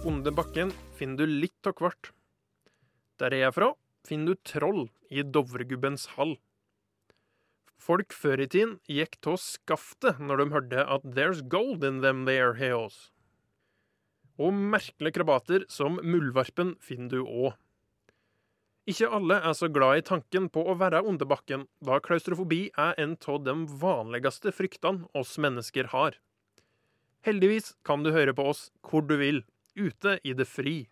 Onde bakken finner du litt av hvert. Der jeg er fra, finner du troll i Dovregubbens hall. Folk før i tiden gikk til skaftet når de hørte at 'there's gold in them there heos'. Og merkelige krabater som muldvarpen finner du òg. Ikke alle er så glad i tanken på å være ondebakken, da klaustrofobi er en av de vanligste fryktene oss mennesker har. Heldigvis kan du høre på oss hvor du vil, ute i det fri.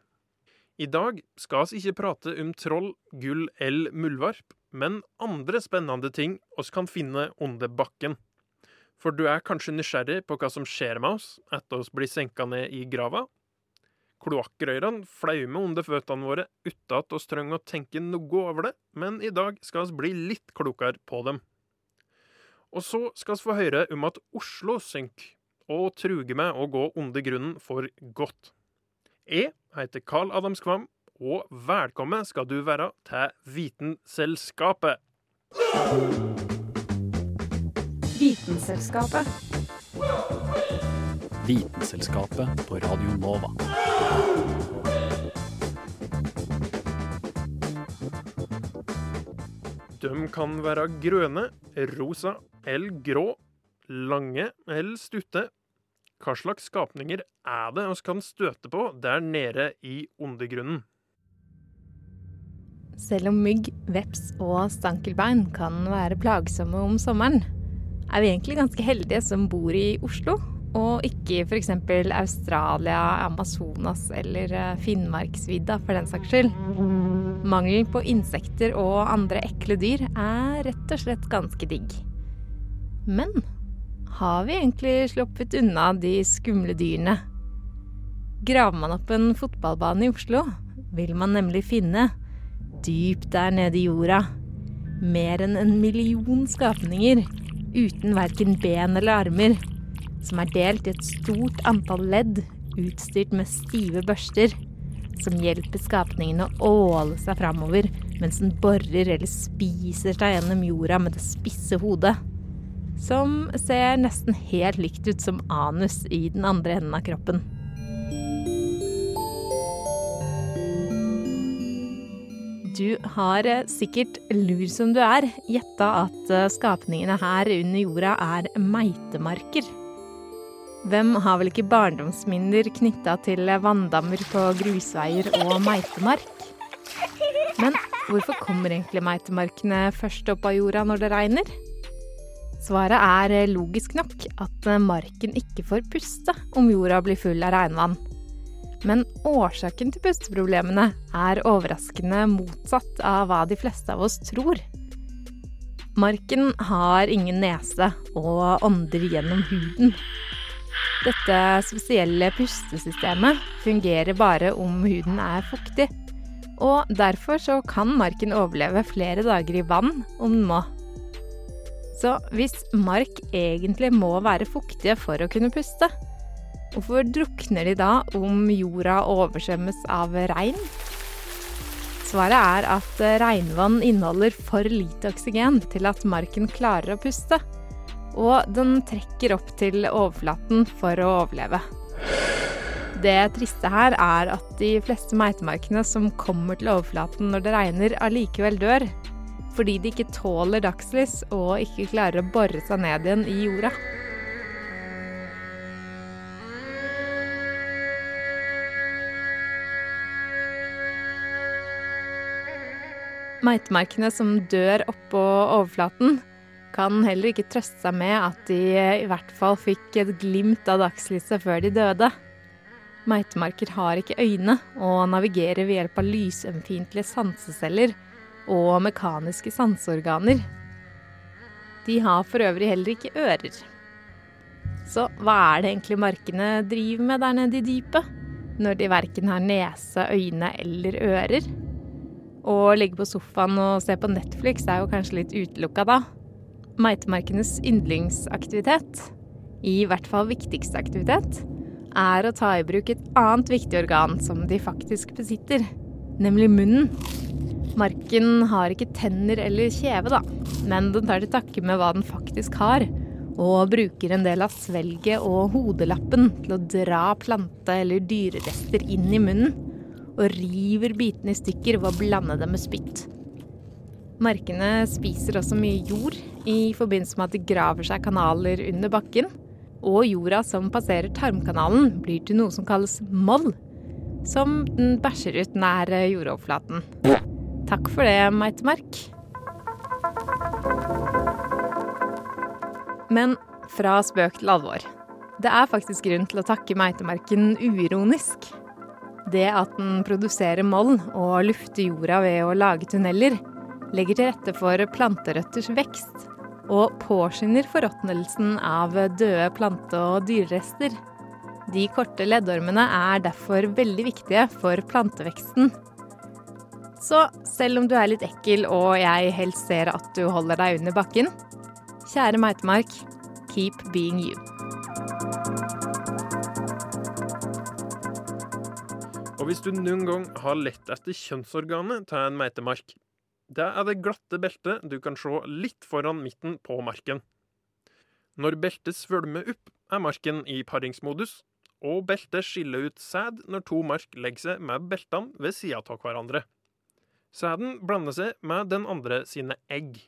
I dag skal vi ikke prate om troll, gull eller muldvarp, men andre spennende ting oss kan finne under bakken. For du er kanskje nysgjerrig på hva som skjer med oss etter oss blir senka ned i grava? Kloakkrøyrene flaumer under føttene våre uten at oss trenger å tenke noe over det, men i dag skal vi bli litt klokere på dem. Og så skal vi få høre om at Oslo synker, og truger med å gå under grunnen for godt. Jeg heter Carl Adam Kvam, og velkommen skal du være til Vitenselskapet. Vitenselskapet. Vitenselskapet på Radio Nova. De kan være grønne, rosa eller grå, lange eller stutte. Hva slags skapninger er det vi kan støte på der nede i undergrunnen? Selv om mygg, veps og stankelbein kan være plagsomme om sommeren, er vi egentlig ganske heldige som bor i Oslo, og ikke f.eks. Australia, Amazonas eller eh, Finnmarksvidda for den saks skyld. Mangelen på insekter og andre ekle dyr er rett og slett ganske digg. Men har vi egentlig sluppet unna de skumle dyrene? Graver man opp en fotballbane i Oslo, vil man nemlig finne, dypt der nede i jorda, mer enn en million skapninger uten verken ben eller armer, som er delt i et stort antall ledd utstyrt med stive børster, som hjelper skapningene å åle seg framover mens den borer eller spiser seg gjennom jorda med det spisse hodet som ser nesten helt likt ut som anus i den andre enden av kroppen. Du har eh, sikkert, lur som du er, gjetta at eh, skapningene her under jorda er meitemarker. Hvem har vel ikke barndomsminner knytta til vanndammer på grusveier og meitemark? Men hvorfor kommer egentlig meitemarkene først opp av jorda når det regner? Svaret er eh, logisk nok at eh, marken ikke får puste om jorda blir full av regnvann. Men årsaken til pusteproblemene er overraskende motsatt av hva de fleste av oss tror. Marken har ingen nese og ånder gjennom huden. Dette spesielle pustesystemet fungerer bare om huden er fuktig. Og derfor så kan marken overleve flere dager i vann om den må. Så hvis mark egentlig må være fuktige for å kunne puste, hvorfor drukner de da om jorda oversvømmes av regn? Svaret er at regnvann inneholder for lite oksygen til at marken klarer å puste, og den trekker opp til overflaten for å overleve. Det triste her er at de fleste meitemarkene som kommer til overflaten når det regner, allikevel dør, fordi de ikke tåler dagslys og ikke klarer å bore seg ned igjen i jorda. Meitemarkene som dør oppå overflaten, kan heller ikke trøste seg med at de i hvert fall fikk et glimt av dagslyset før de døde. Meitemarker har ikke øyne og navigerer ved hjelp av lysømfintlige sanseceller og mekaniske sanseorganer. De har for øvrig heller ikke ører. Så hva er det egentlig markene driver med der nede i dypet? Når de verken har nese, øyne eller ører? Å ligge på sofaen og se på Netflix er jo kanskje litt utelukka da. Meitemarkenes yndlingsaktivitet, i hvert fall viktigste aktivitet, er å ta i bruk et annet viktig organ som de faktisk besitter, nemlig munnen. Marken har ikke tenner eller kjeve, da, men den tar til takke med hva den faktisk har, og bruker en del av svelget og hodelappen til å dra plante- eller dyrerester inn i munnen, og river bitene i stykker ved å blande dem med spytt. Markene spiser også mye jord i forbindelse med at de graver seg kanaler under bakken. Og jorda som passerer tarmkanalen, blir til noe som kalles moll. Som den bæsjer ut nær jordoverflaten. Takk for det, Meitemark. Men fra spøk til alvor. Det er faktisk grunn til å takke meitemarken uironisk. Det at den produserer moll og lufter jorda ved å lage tunneler, legger til rette for planterøtters vekst og påskynder forråtnelsen av døde plante- og dyrerester. De korte leddormene er derfor veldig viktige for planteveksten. Så selv om du er litt ekkel og jeg helst ser at du holder deg under bakken, kjære meitemark, keep being you. Og hvis du noen gang har lett etter kjønnsorganet til en meitemark, det er det glatte beltet du kan se litt foran midten på marken. Når beltet svølmer opp, er marken i paringsmodus, og beltet skiller ut sæd når to mark legger seg med beltene ved sida av hverandre. Sæden blander seg med den andre sine egg.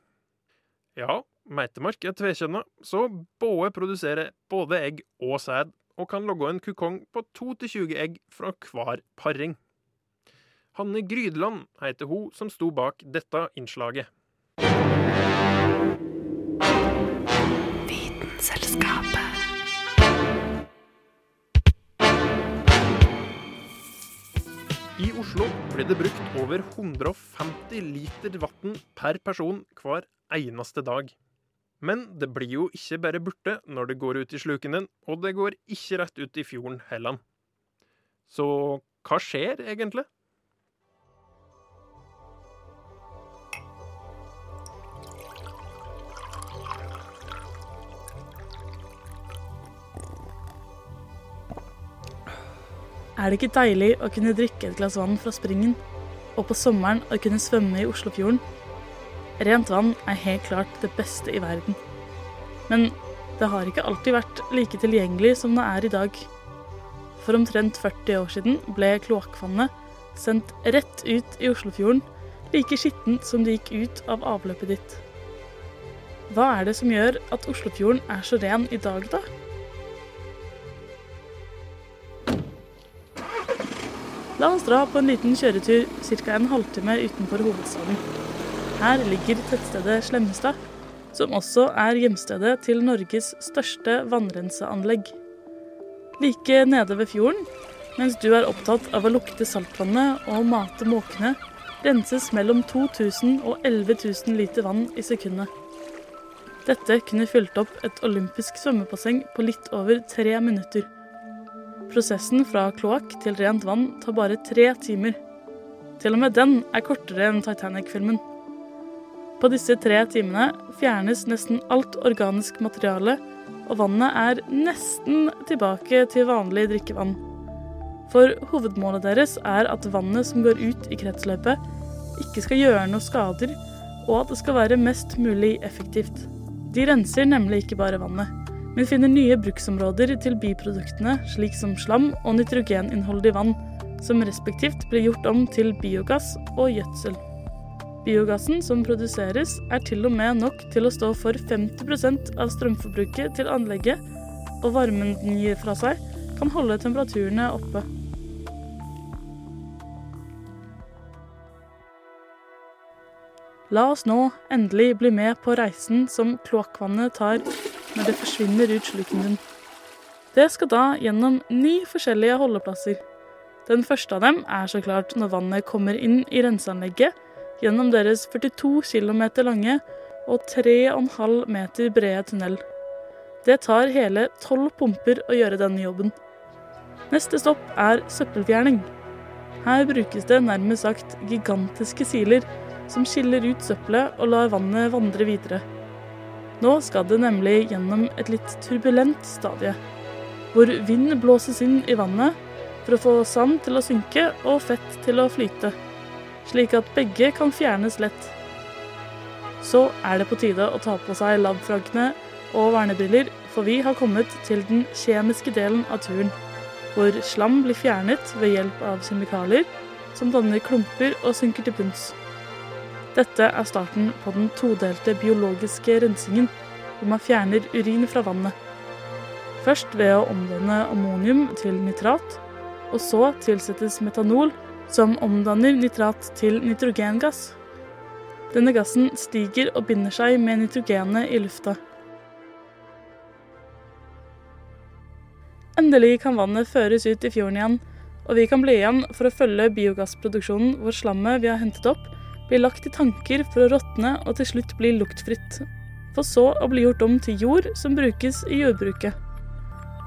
Ja, meitemark er tvekjønna, så både produserer både egg og sæd, og kan logge en kukong på 2-20 egg fra hver paring. Hanne Grydeland heter hun som sto bak dette innslaget. I Oslo blir det brukt over 150 liter vann per person hver eneste dag. Men det blir jo ikke bare borte når det går ut i sluken din, og det går ikke rett ut i fjorden heller. Så hva skjer egentlig? Er det ikke deilig å kunne drikke et glass vann fra springen, og på sommeren å kunne svømme i Oslofjorden? Rent vann er helt klart det beste i verden. Men det har ikke alltid vært like tilgjengelig som det er i dag. For omtrent 40 år siden ble kloakkvannet sendt rett ut i Oslofjorden, like skittent som det gikk ut av avløpet ditt. Hva er det som gjør at Oslofjorden er så ren i dag, da? La oss dra på en liten kjøretur ca. en halvtime utenfor hovedstaden. Her ligger tettstedet Slemmestad, som også er hjemstedet til Norges største vannrenseanlegg. Like nede ved fjorden, mens du er opptatt av å lukte saltvannet og mate måkene, renses mellom 2000 og 11 000 liter vann i sekundet. Dette kunne fylt opp et olympisk svømmebasseng på litt over tre minutter. Prosessen fra kloakk til rent vann tar bare tre timer. Til og med den er kortere enn Titanic-filmen. På disse tre timene fjernes nesten alt organisk materiale, og vannet er nesten tilbake til vanlig drikkevann. For hovedmålet deres er at vannet som går ut i kretsløpet, ikke skal gjøre noe skader, og at det skal være mest mulig effektivt. De renser nemlig ikke bare vannet men finner nye bruksområder til biproduktene, slik som slam og nitrogeninnholdig vann, som respektivt blir gjort om til biogass og gjødsel. Biogassen som produseres, er til og med nok til å stå for 50% av strømforbruket til anlegget, og varmen den gir fra seg, kan holde temperaturene oppe. La oss nå endelig bli med på reisen som kloakkvannet tar når det forsvinner ut sluken din. Det skal da gjennom ni forskjellige holdeplasser. Den første av dem er så klart når vannet kommer inn i renseanlegget gjennom deres 42 km lange og 3,5 meter brede tunnel. Det tar hele tolv pumper å gjøre denne jobben. Neste stopp er søppelfjerning. Her brukes det nærmest sagt gigantiske siler som skiller ut søppelet og lar vannet vandre videre. Nå skal det nemlig gjennom et litt turbulent stadie, hvor vind blåses inn i vannet for å få sand til å synke og fett til å flyte, slik at begge kan fjernes lett. Så er det på tide å ta på seg labfrankene og vernebriller, for vi har kommet til den kjemiske delen av turen, hvor slam blir fjernet ved hjelp av kjemikalier som danner klumper og synker til bunns. Dette er starten på den todelte biologiske rensingen, hvor man fjerner urin fra vannet. Først ved å omdanne ammonium til nitrat, og så tilsettes metanol, som omdanner nitrat til nitrogengass. Denne gassen stiger og binder seg med nitrogenet i lufta. Endelig kan vannet føres ut i fjorden igjen, og vi kan bli igjen for å følge biogassproduksjonen hvor slammet vi har hentet opp, blir lagt i tanker for å råtne og til slutt bli luktfritt. For så å bli gjort om til jord som brukes i jordbruket.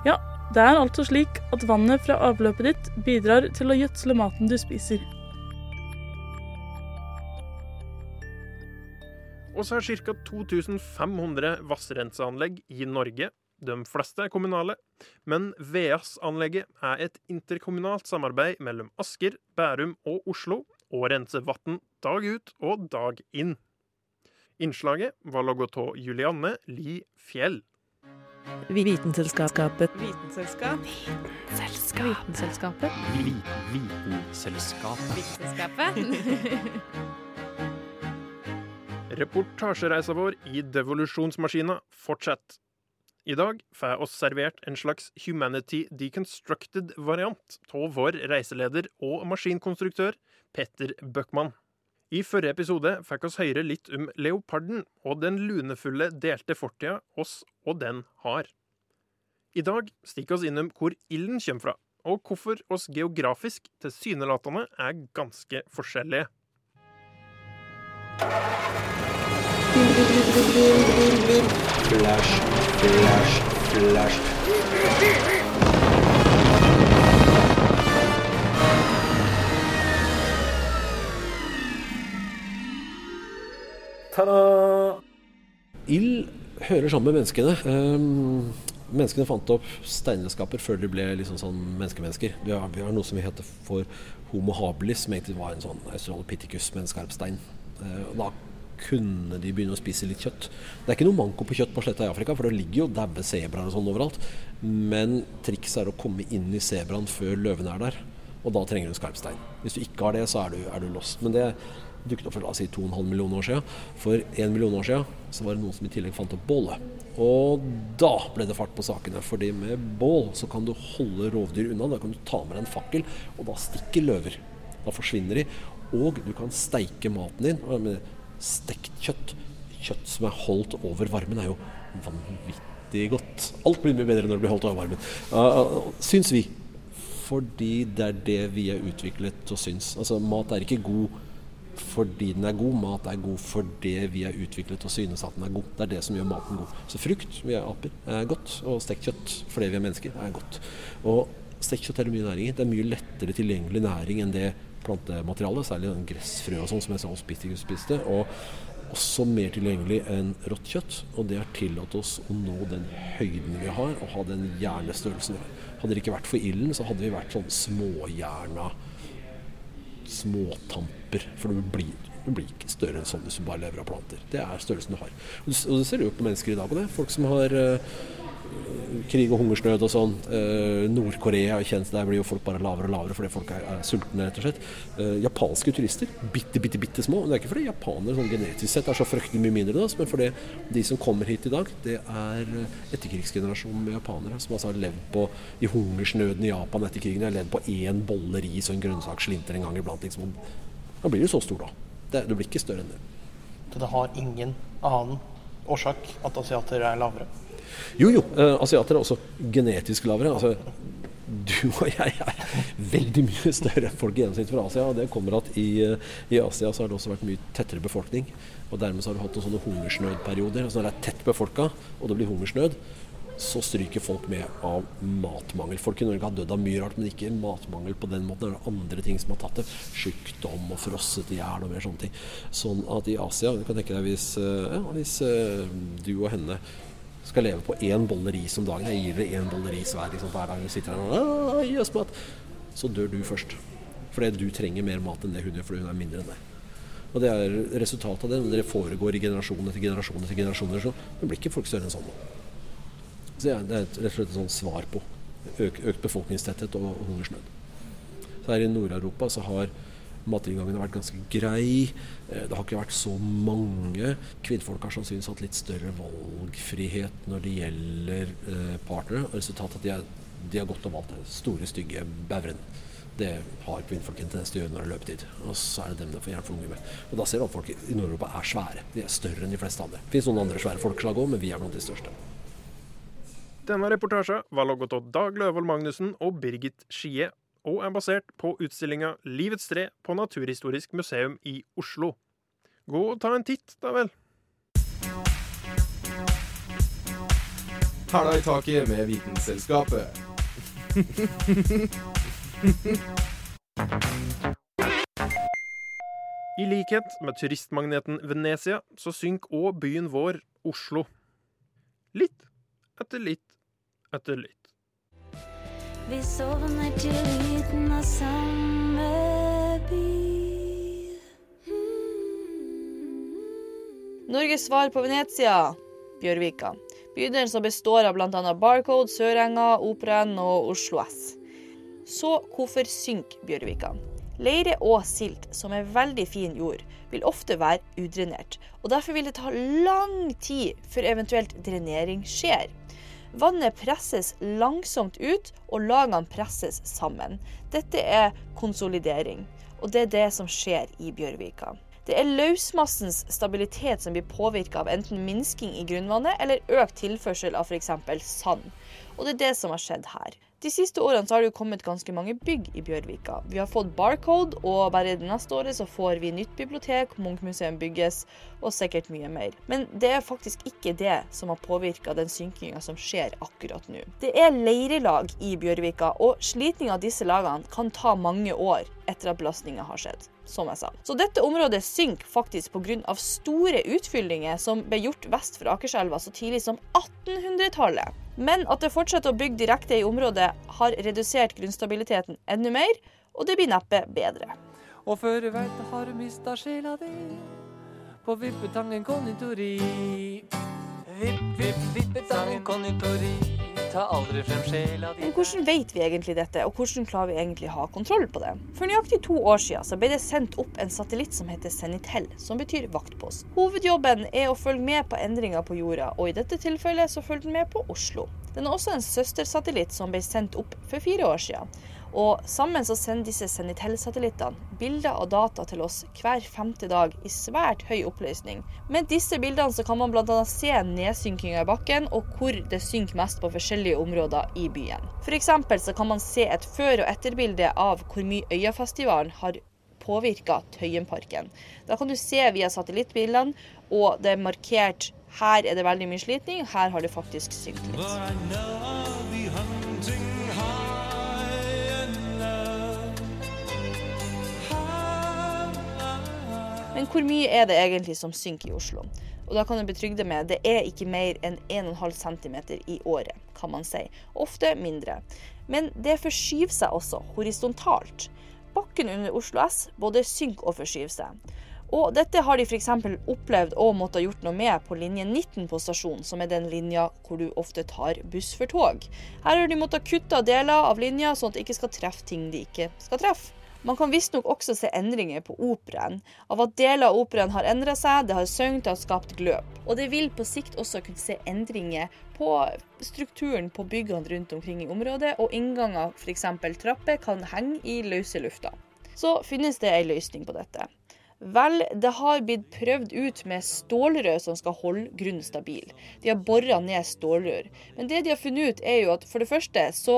Ja, det er altså slik at vannet fra avløpet ditt bidrar til å gjødsle maten du spiser. Og så er ca. 2500 vassrenseanlegg i Norge. De fleste er kommunale, men VEAS-anlegget er et interkommunalt samarbeid mellom Asker, Bærum og Oslo, og rense vann dag ut og dag inn. Innslaget var av Julianne Li Fjell. Vitenselskapet. Vitenselskap. Vitenselskapet. Vi- Vitenselskapet. Vitenselskapet. Reportasjereisa vår i devolusjonsmaskina fortsetter. I dag får oss servert en slags Humanity Deconstructed-variant av vår reiseleder og maskinkonstruktør Petter Bøckmann. I forrige episode fikk oss høre litt om leoparden og den lunefulle delte fortida oss og den har. I dag stikker oss innom hvor ilden kommer fra, og hvorfor oss geografisk tilsynelatende er ganske forskjellige. Flash, flash, flash. Ta-da! Ild hører sammen med menneskene. Um, menneskene fant opp steinredskaper før de ble liksom sånn menneskemennesker. Vi har, vi har noe som vi heter for homo habilis, som egentlig var en sånn australopithecus med en skarp stein. Eh, da kunne de begynne å spise litt kjøtt. Det er ikke noe manko på kjøtt på sletta i Afrika, for det ligger jo daue sebraer og sånn overalt. Men trikset er å komme inn i sebraen før løvene er der. Og da trenger du en skarp stein. Hvis du ikke har det, så er du, er du lost. Men det dukket opp for la oss si 2,5 millioner år siden. For 1 million år siden så var det noen som i tillegg fant opp bålet. Og da ble det fart på sakene. fordi med bål så kan du holde rovdyr unna. Da kan du ta med deg en fakkel, og da stikker løver. Da forsvinner de. Og du kan steike maten din. med Stekt kjøtt. Kjøtt som er holdt over varmen, er jo vanvittig godt. Alt blir mye bedre når det blir holdt over varmen. Uh, syns vi. Fordi det er det vi er utviklet til å synes. Altså, mat er ikke god fordi den er god. Mat er god fordi vi er utviklet og synes at den er god. Det er det som gjør maten god. Så frukt, vi er aper, er godt. Og stekt kjøtt fordi vi er mennesker, er godt. Og stekt kjøtt er mye næring i. Det er mye lettere tilgjengelig næring enn det plantematerialet, særlig den gressfrø og sånn som jeg sa Hospitius spiste. Og også mer tilgjengelig enn rått kjøtt. Og det har tillatt oss å nå den høyden vi har, og ha den hjernestørrelsen. Hadde det ikke vært for ilden, så hadde vi vært sånn småhjerna småtamper. For du blir, du blir ikke større enn sånn hvis du bare lever av planter. Det er størrelsen du har. Og du, og du ser jo på mennesker i dag. Og det folk som har uh, krig og hungersnød og sånn. Eh, Nord-Korea er der blir jo folk bare lavere og lavere fordi folk er, er sultne, rett og slett. Eh, japanske turister, bitte, bitte, bitte små. Det er ikke fordi japanere sånn genetisk sett er så fryktelig mye mindre, da, men fordi de som kommer hit i dag, det er etterkrigsgenerasjonen med japanere som altså har levd på i hungersnøden i Japan etter krigen. De har levd på én bolle ris og en grønnsaksslinter en gang iblant. Liksom. Da blir du så stor, da. Det, du blir ikke større enn det. Så det har ingen annen årsak at asiater er lavere? Jo, jo. Eh, asiater er også genetisk lavere. Altså, du og jeg er veldig mye større enn folk i gjennomsnitt fra Asia. og Det kommer at i, i, Asia så har det også vært mye tettere befolkning. Og dermed så har du hatt noen sånne hungersnødperioder. Altså når det er tett befolka og det blir hungersnød, så stryker folk med av matmangel. Folk i Norge har dødd av mye rart, men ikke matmangel på den måten. Det er andre ting som har tatt det. Sjukdom og frosset i hjel og mer sånne ting. Sånn at i Asia, du kan tenke deg hvis, ja, hvis du og henne skal leve på én bolle ris om dagen, jeg gir dere én bolle ris hver, liksom, hver dag. du sitter her og gir oss mat, så dør du først. Fordi du trenger mer mat enn det hun gjør, fordi hun er mindre enn deg. Og det er resultatet av det. Når det foregår i generasjon etter generasjon etter generasjoner, så det blir ikke folk større enn sånn. Så det er rett og slett et sånt svar på økt befolkningstetthet og hungersnød. Så her i Nord-Europa så har matinngangen vært ganske grei. Eh, det har ikke vært så mange. Kvinnfolk har sannsynligvis hatt litt større valgfrihet når det gjelder eh, partnere. Og resultatet at de, er, de har gått og valgt den store, stygge bauren. Det har kvinnfolk en tendens til å gjøre når det er løpetid. Og så er det dem det får gjerne for unge med. Og da ser du at folk i Nord-Europa er svære. De er større enn de fleste andre. Det finnes noen andre svære folkeslag òg, men vi er blant de største. Denne reportasjen var laget av Dag Løvold Magnussen og Birgit Skie, og er basert på utstillinga Livets tre på Naturhistorisk museum i Oslo. Gå og ta en titt, da vel. Hæla i taket med Vitenselskapet. I likhet med turistmagneten Venezia så synker òg byen vår, Oslo. Litt etter litt etter litt. Vi sovner til lyden av samme by. Norges svar på Venezia, Bjørvika. Bydelen som består av bl.a. Barcode, Sørenga, Operaen og Oslo S. Så hvorfor synker Bjørvika? Leire og silt, som er veldig fin jord, vil ofte være udrenert. og Derfor vil det ta lang tid før eventuelt drenering skjer. Vannet presses langsomt ut, og lagene presses sammen. Dette er konsolidering, og det er det som skjer i Bjørvika. Det er løsmassens stabilitet som blir påvirka av enten minsking i grunnvannet eller økt tilførsel av f.eks. sand. Og det er det som har skjedd her. De siste årene har det jo kommet ganske mange bygg i Bjørvika. Vi har fått Barcode, og bare det neste året så får vi nytt bibliotek, Munchmuseum bygges, og sikkert mye mer. Men det er faktisk ikke det som har påvirka den synkinga som skjer akkurat nå. Det er leirelag i Bjørvika, og slitning av disse lagene kan ta mange år etter at belastninga har skjedd som jeg sa. Så dette området synker faktisk pga. store utfyllinger som ble gjort vest for Akerselva så tidlig som 1800-tallet. Men at det fortsetter å bygge direkte i området, har redusert grunnstabiliteten enda mer, og det blir neppe bedre. Og før du veit det, har du mista sjela di på Vippetangen konditori. Vipp, vipp, Vippetangen konditori ta aldri frem sjela di Men hvordan vet vi egentlig dette, og hvordan klarer vi egentlig ha kontroll på det? For nøyaktig to år siden så ble det sendt opp en satellitt som heter Senitel, som betyr vaktpost. Hovedjobben er å følge med på endringer på jorda, og i dette tilfellet så følger den med på Oslo. Den er også en søstersatellitt som ble sendt opp for fire år siden. Og sammen så sender disse Senitell-satellittene bilder og data til oss hver femte dag i svært høy oppløsning. Med disse bildene så kan man bl.a. se nedsynkinga i bakken og hvor det synker mest på forskjellige områder i byen. F.eks. så kan man se et før- og etterbilde av hvor mye Øyafestivalen har påvirka Tøyenparken. Da kan du se via satellittbildene, og det er markert her er det veldig mye slitning, her har det faktisk synkt litt. Men hvor mye er det egentlig som synker i Oslo? Og da kan du betrygge deg med det er ikke mer enn 1,5 cm i året, kan man si. Ofte mindre. Men det forskyver seg også horisontalt. Bakken under Oslo S både synker og forskyver seg. Og dette har de f.eks. opplevd og måttet gjort noe med på linje 19 på stasjonen, som er den linja hvor du ofte tar buss for tog. Her har de måttet kutte deler av linja, sånn at de ikke skal treffe ting de ikke skal treffe. Man kan visstnok også se endringer på operaen. Av at deler av operaen har endra seg, det har sunget og skapt gløp. Og det vil på sikt også kunne se endringer på strukturen på byggene rundt omkring i området, og innganger, f.eks. trapper, kan henge i løse lufta. Så finnes det ei løsning på dette. Vel, det har blitt prøvd ut med stålrør som skal holde grunnen stabil. De har bora ned stålrør. Men det de har funnet ut, er jo at for det første så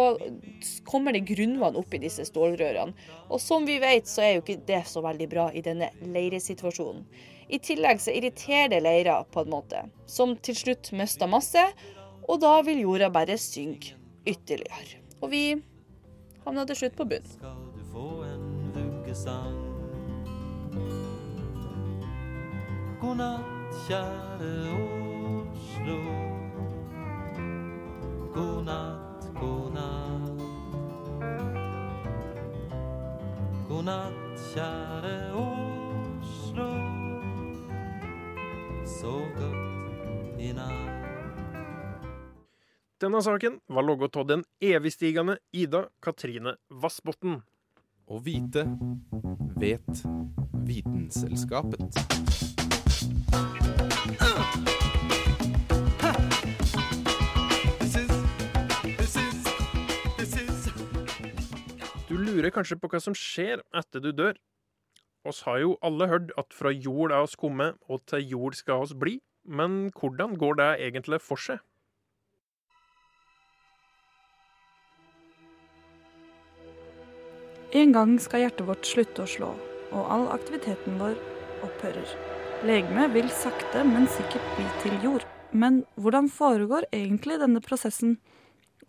kommer det grunnvann opp i disse stålrørene. Og som vi vet, så er jo ikke det så veldig bra i denne leiresituasjonen. I tillegg så irriterer det leira på en måte, som til slutt mister masse. Og da vil jorda bare synke ytterligere. Og vi havner til slutt på bunnen. skal du få en vuggesang. God natt, kjære Oslo. God natt, god natt. God natt, kjære Oslo. Sov godt i natt. Denne saken var logget av den evigstigende Ida Katrine Vassbotn. Å vite vet Vitenselskapet. Du lurer kanskje på hva som skjer etter du dør. Oss har jo alle hørt at fra jord er oss kommet, og til jord skal oss bli. Men hvordan går det egentlig for seg? En gang skal hjertet vårt slutte å slå, og all aktiviteten vår opphører. Legemet vil sakte, men sikkert bli til jord. Men hvordan foregår egentlig denne prosessen,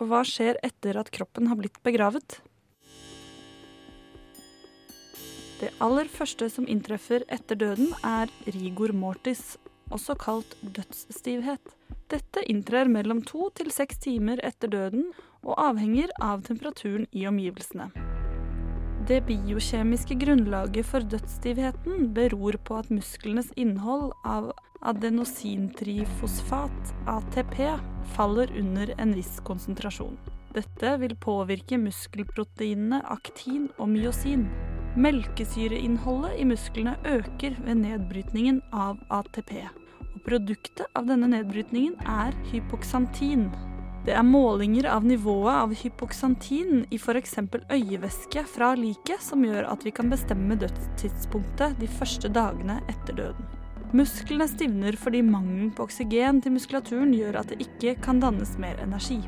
og hva skjer etter at kroppen har blitt begravet? Det aller første som inntreffer etter døden, er rigor mortis, også kalt dødsstivhet. Dette inntrer mellom to til seks timer etter døden, og avhenger av temperaturen i omgivelsene. Det biokjemiske grunnlaget for dødsstivheten beror på at musklenes innhold av adenosintrifosfat, ATP, faller under en viss konsentrasjon. Dette vil påvirke muskelproteinene aktin og myosin. Melkesyreinnholdet i musklene øker ved nedbrytningen av ATP. Og produktet av denne nedbrytningen er hypoksantin. Det er målinger av nivået av hypoksantin i f.eks. øyevæske fra liket som gjør at vi kan bestemme dødstidspunktet de første dagene etter døden. Musklene stivner fordi mangelen på oksygen til muskulaturen gjør at det ikke kan dannes mer energi.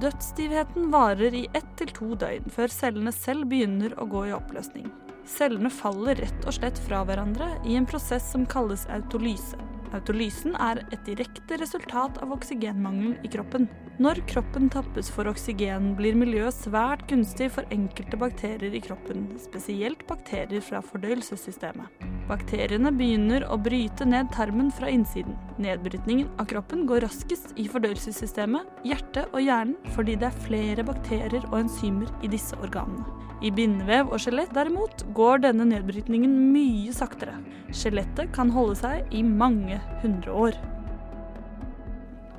Dødsstivheten varer i ett til to døgn før cellene selv begynner å gå i oppløsning. Cellene faller rett og slett fra hverandre i en prosess som kalles autolyse. Autolysen er et direkte resultat av oksygenmangelen i kroppen. Når kroppen tappes for oksygen, blir miljøet svært gunstig for enkelte bakterier i kroppen, spesielt bakterier fra fordøyelsessystemet. Bakteriene begynner å bryte ned tarmen fra innsiden. Nedbrytningen av kroppen går raskest i fordøyelsessystemet, hjertet og hjernen fordi det er flere bakterier og enzymer i disse organene. I bindevev og skjelett derimot går denne nedbrytningen mye saktere. Skjelettet kan holde seg i mange hundre år.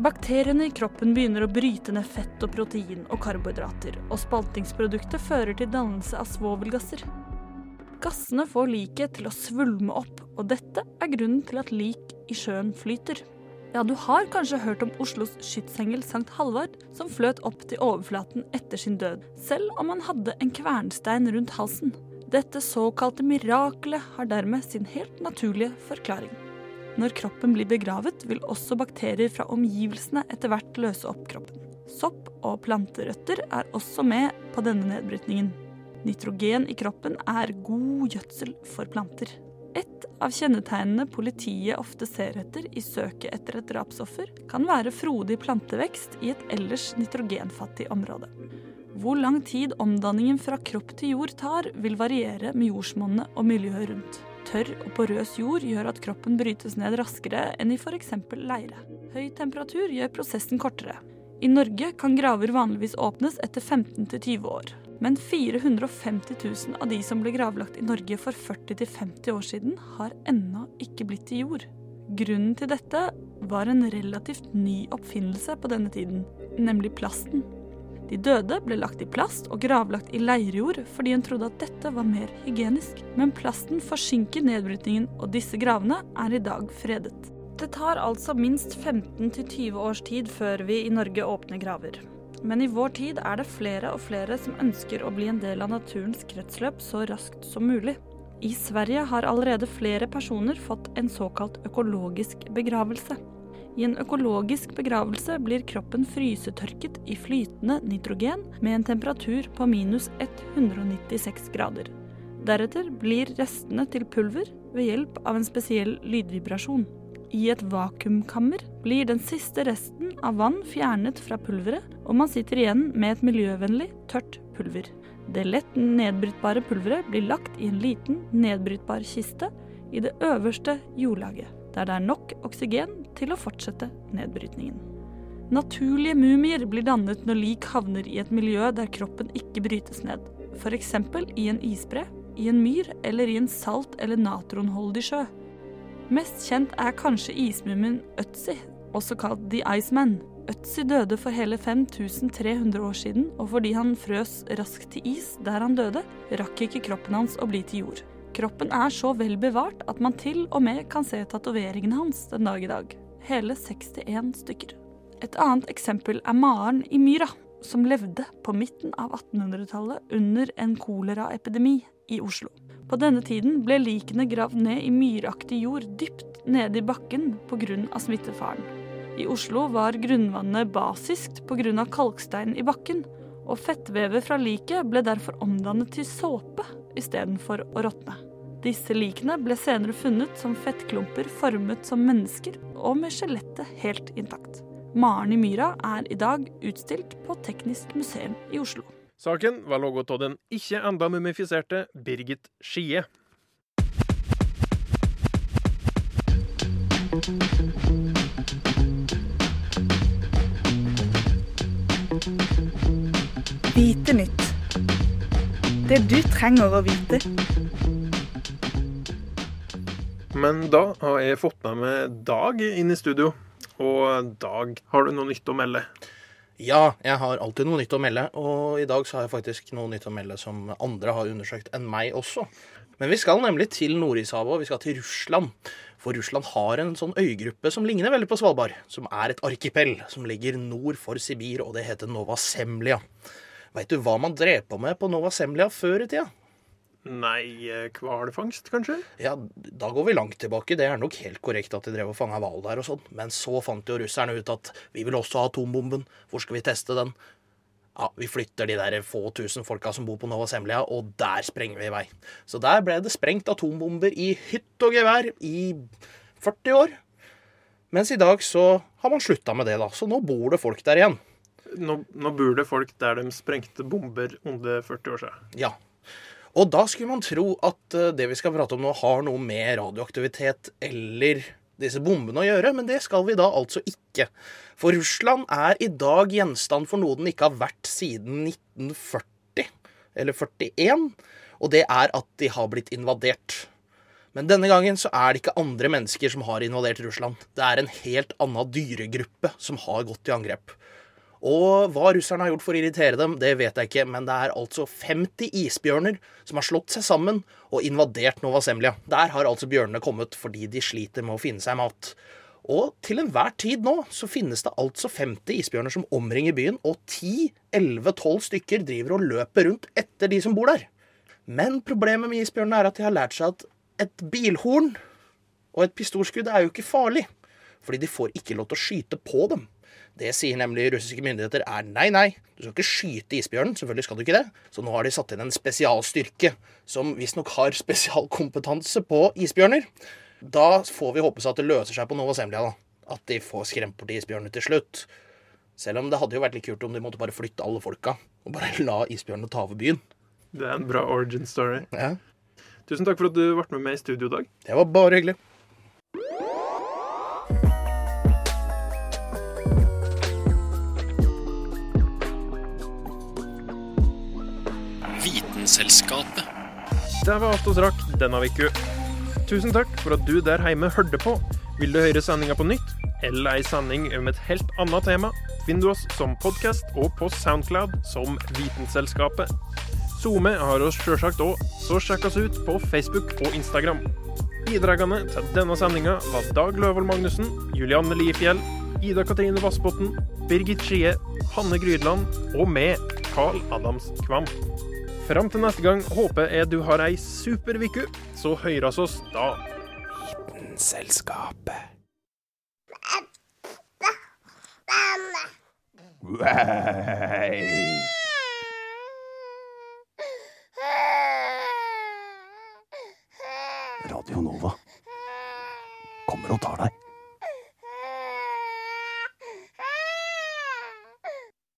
Bakteriene i kroppen begynner å bryte ned fett og protein og karbohydrater, og spaltingsproduktet fører til dannelse av svovelgasser. Gassene får liket til å svulme opp, og dette er grunnen til at lik i sjøen flyter. Ja, du har kanskje hørt om Oslos skytsengel Sankt Halvard, som fløt opp til overflaten etter sin død, selv om han hadde en kvernstein rundt halsen. Dette såkalte mirakelet har dermed sin helt naturlige forklaring. Når kroppen blir begravet, vil også bakterier fra omgivelsene etter hvert løse opp kroppen. Sopp og planterøtter er også med på denne nedbrytningen. Nitrogen i kroppen er god gjødsel for planter. Av kjennetegnene politiet ofte ser etter i søket etter et drapsoffer, kan være frodig plantevekst i et ellers nitrogenfattig område. Hvor lang tid omdanningen fra kropp til jord tar, vil variere med jordsmonnet og miljøet rundt. Tørr og porøs jord gjør at kroppen brytes ned raskere enn i f.eks. leire. Høy temperatur gjør prosessen kortere. I Norge kan graver vanligvis åpnes etter 15-20 år. Men 450 000 av de som ble gravlagt i Norge for 40-50 år siden, har ennå ikke blitt til jord. Grunnen til dette var en relativt ny oppfinnelse på denne tiden, nemlig plasten. De døde ble lagt i plast og gravlagt i leirjord fordi en trodde at dette var mer hygienisk. Men plasten forsinker nedbrytningen, og disse gravene er i dag fredet. Det tar altså minst 15-20 års tid før vi i Norge åpner graver. Men i vår tid er det flere og flere som ønsker å bli en del av naturens kretsløp så raskt som mulig. I Sverige har allerede flere personer fått en såkalt økologisk begravelse. I en økologisk begravelse blir kroppen frysetørket i flytende nitrogen med en temperatur på minus 196 grader. Deretter blir restene til pulver ved hjelp av en spesiell lydvibrasjon. I et vakuumkammer blir den siste resten av vann fjernet fra pulveret, og man sitter igjen med et miljøvennlig, tørt pulver. Det lett nedbrytbare pulveret blir lagt i en liten, nedbrytbar kiste i det øverste jordlaget, der det er nok oksygen til å fortsette nedbrytningen. Naturlige mumier blir dannet når lik havner i et miljø der kroppen ikke brytes ned, f.eks. i en isbre, i en myr eller i en salt- eller natronholdig sjø. Mest kjent er kanskje ismumien Øtzi, også kalt The Iceman. Øtzi døde for hele 5300 år siden, og fordi han frøs raskt til is der han døde, rakk ikke kroppen hans å bli til jord. Kroppen er så vel bevart at man til og med kan se tatoveringene hans den dag i dag. Hele 61 stykker. Et annet eksempel er Maren i Myra, som levde på midten av 1800-tallet under en koleraepidemi i Oslo. På denne tiden ble likene gravd ned i myraktig jord dypt nede i bakken pga. smittefaren. I Oslo var grunnvannet basiskt pga. kalkstein i bakken, og fettvevet fra liket ble derfor omdannet til såpe istedenfor å råtne. Disse likene ble senere funnet som fettklumper formet som mennesker, og med skjelettet helt intakt. Maren i myra er i dag utstilt på Teknisk museum i Oslo. Saken var laget av den ikke enda mumifiserte Birgit Skie. Vite nytt. Det du trenger å vite. Men da har jeg fått med meg Dag inn i studio. Og Dag, har du noe nytt å melde? Ja, jeg har alltid noe nytt å melde, og i dag så har jeg faktisk noe nytt å melde som andre har undersøkt enn meg også. Men vi skal nemlig til Nordishavet, og vi skal til Russland. For Russland har en sånn øygruppe som ligner veldig på Svalbard. Som er et arkipell som ligger nord for Sibir, og det heter Nova Semlia. Veit du hva man drev på med på Nova Semlia før i tida? Nei, hvalfangst, kanskje? Ja, da går vi langt tilbake. Det er nok helt korrekt at de drev og fanga hval der og sånn. Men så fant jo russerne ut at vi vil også ha atombomben. Hvor skal vi teste den? Ja, Vi flytter de der få tusen folka som bor på Nova Semlia, og der sprenger vi i vei. Så der ble det sprengt atombomber i hytt og gevær i 40 år. Mens i dag så har man slutta med det, da. Så nå bor det folk der igjen. Nå, nå bor det folk der de sprengte bomber under 40 år siden. Ja. Og da skulle man tro at eh, det vi skal prate om nå, har noe med radioaktivitet eller disse bombene å gjøre, men det skal vi da altså ikke. For Russland er i dag gjenstand for noe den ikke har vært siden 1940, eller 41, og det er at de har blitt invadert. Men denne gangen så er det ikke andre mennesker som har invadert Russland. Det er en helt annen dyregruppe som har gått i angrep. Og hva russerne har gjort for å irritere dem, det vet jeg ikke, men det er altså 50 isbjørner som har slått seg sammen og invadert Nova Semlia. Der har altså bjørnene kommet fordi de sliter med å finne seg mat. Og til enhver tid nå så finnes det altså 50 isbjørner som omringer byen, og 10-11-12 stykker driver og løper rundt etter de som bor der. Men problemet med isbjørnene er at de har lært seg at et bilhorn og et pistolskudd er jo ikke farlig, fordi de får ikke lov til å skyte på dem. Det sier nemlig russiske myndigheter er nei, nei, du skal ikke skyte isbjørnen. Selvfølgelig skal du ikke det. Så nå har de satt inn en spesialstyrke som visstnok har spesialkompetanse på isbjørner. Da får vi håpe seg at det løser seg på Nova Semlia, da. At de får skremt bort isbjørnene til slutt. Selv om det hadde jo vært litt kult om de måtte bare flytte alle folka og bare la isbjørnene ta over byen. Det er en bra origin story. Ja. Tusen takk for at du ble med meg i studio i dag. Det var bare hyggelig. Vitenselskapet. Det var alt oss rakk denne uka. Tusen takk for at du der hjemme hørte på. Vil du høre sendinga på nytt, eller ei sending om et helt annet tema, finner du oss som podkast og på Soundcloud som Vitenselskapet. SoMe har oss sjølsagt òg, så sjekk oss ut på Facebook og Instagram. Bidragene til denne sendinga var Dag Løvold Magnussen, Julianne Liefjell, Ida Katrine Vassbotn, Birgit Skie, Hanne Grydland og meg, Carl Adams Kvam. Fram til neste gang håper jeg du har ei super uke. Så høyres oss da. Vitenselskapet. Wow. Radio Nova kommer og tar deg.